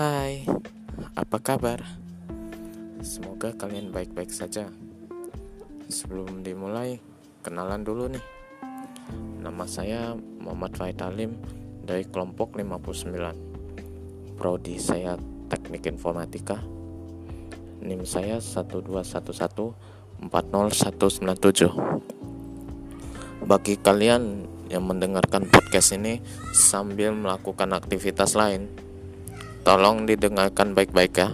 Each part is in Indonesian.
Hai, apa kabar? Semoga kalian baik-baik saja. Sebelum dimulai, kenalan dulu nih. Nama saya Muhammad Faid Alim dari kelompok 59. Prodi saya Teknik Informatika. NIM saya 121140197. Bagi kalian yang mendengarkan podcast ini sambil melakukan aktivitas lain, tolong didengarkan baik-baik ya.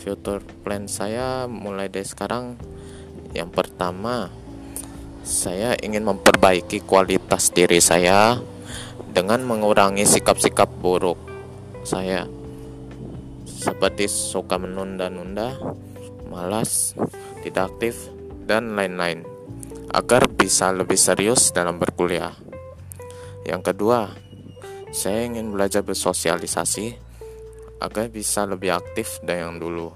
Future plan saya mulai dari sekarang yang pertama saya ingin memperbaiki kualitas diri saya dengan mengurangi sikap-sikap buruk saya seperti suka menunda-nunda, malas, tidak aktif, dan lain-lain agar bisa lebih serius dalam berkuliah. Yang kedua, saya ingin belajar bersosialisasi agar bisa lebih aktif dari yang dulu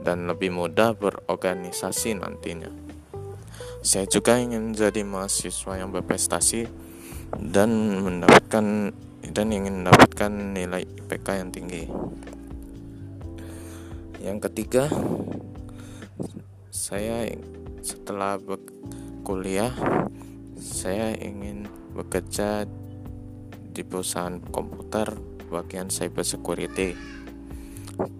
dan lebih mudah berorganisasi nantinya. Saya juga ingin menjadi mahasiswa yang berprestasi dan mendapatkan dan ingin mendapatkan nilai IPK yang tinggi. Yang ketiga, saya setelah kuliah saya ingin bekerja di perusahaan komputer bagian cyber security.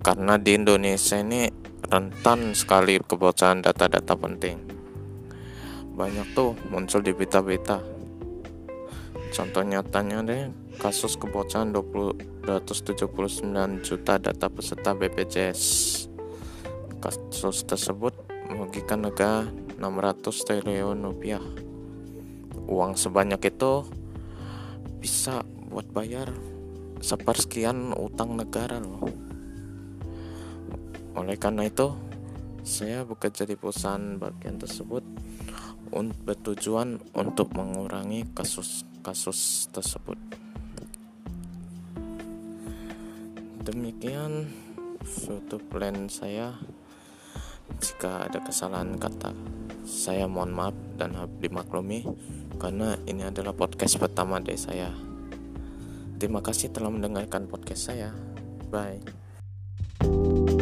Karena di Indonesia ini rentan sekali kebocoran data-data penting. Banyak tuh muncul di berita-berita. Contoh nyatanya deh kasus kebocoran 20, 279 juta data peserta BPJS kasus tersebut merugikan negara 600 triliun rupiah. Uang sebanyak itu bisa buat bayar sepersekian utang negara loh. Oleh karena itu saya bekerja di perusahaan bagian tersebut bertujuan untuk mengurangi kasus-kasus tersebut. Demikian suatu plan saya. Jika ada kesalahan kata, saya mohon maaf dan dimaklumi karena ini adalah podcast pertama dari saya. Terima kasih telah mendengarkan podcast saya. Bye.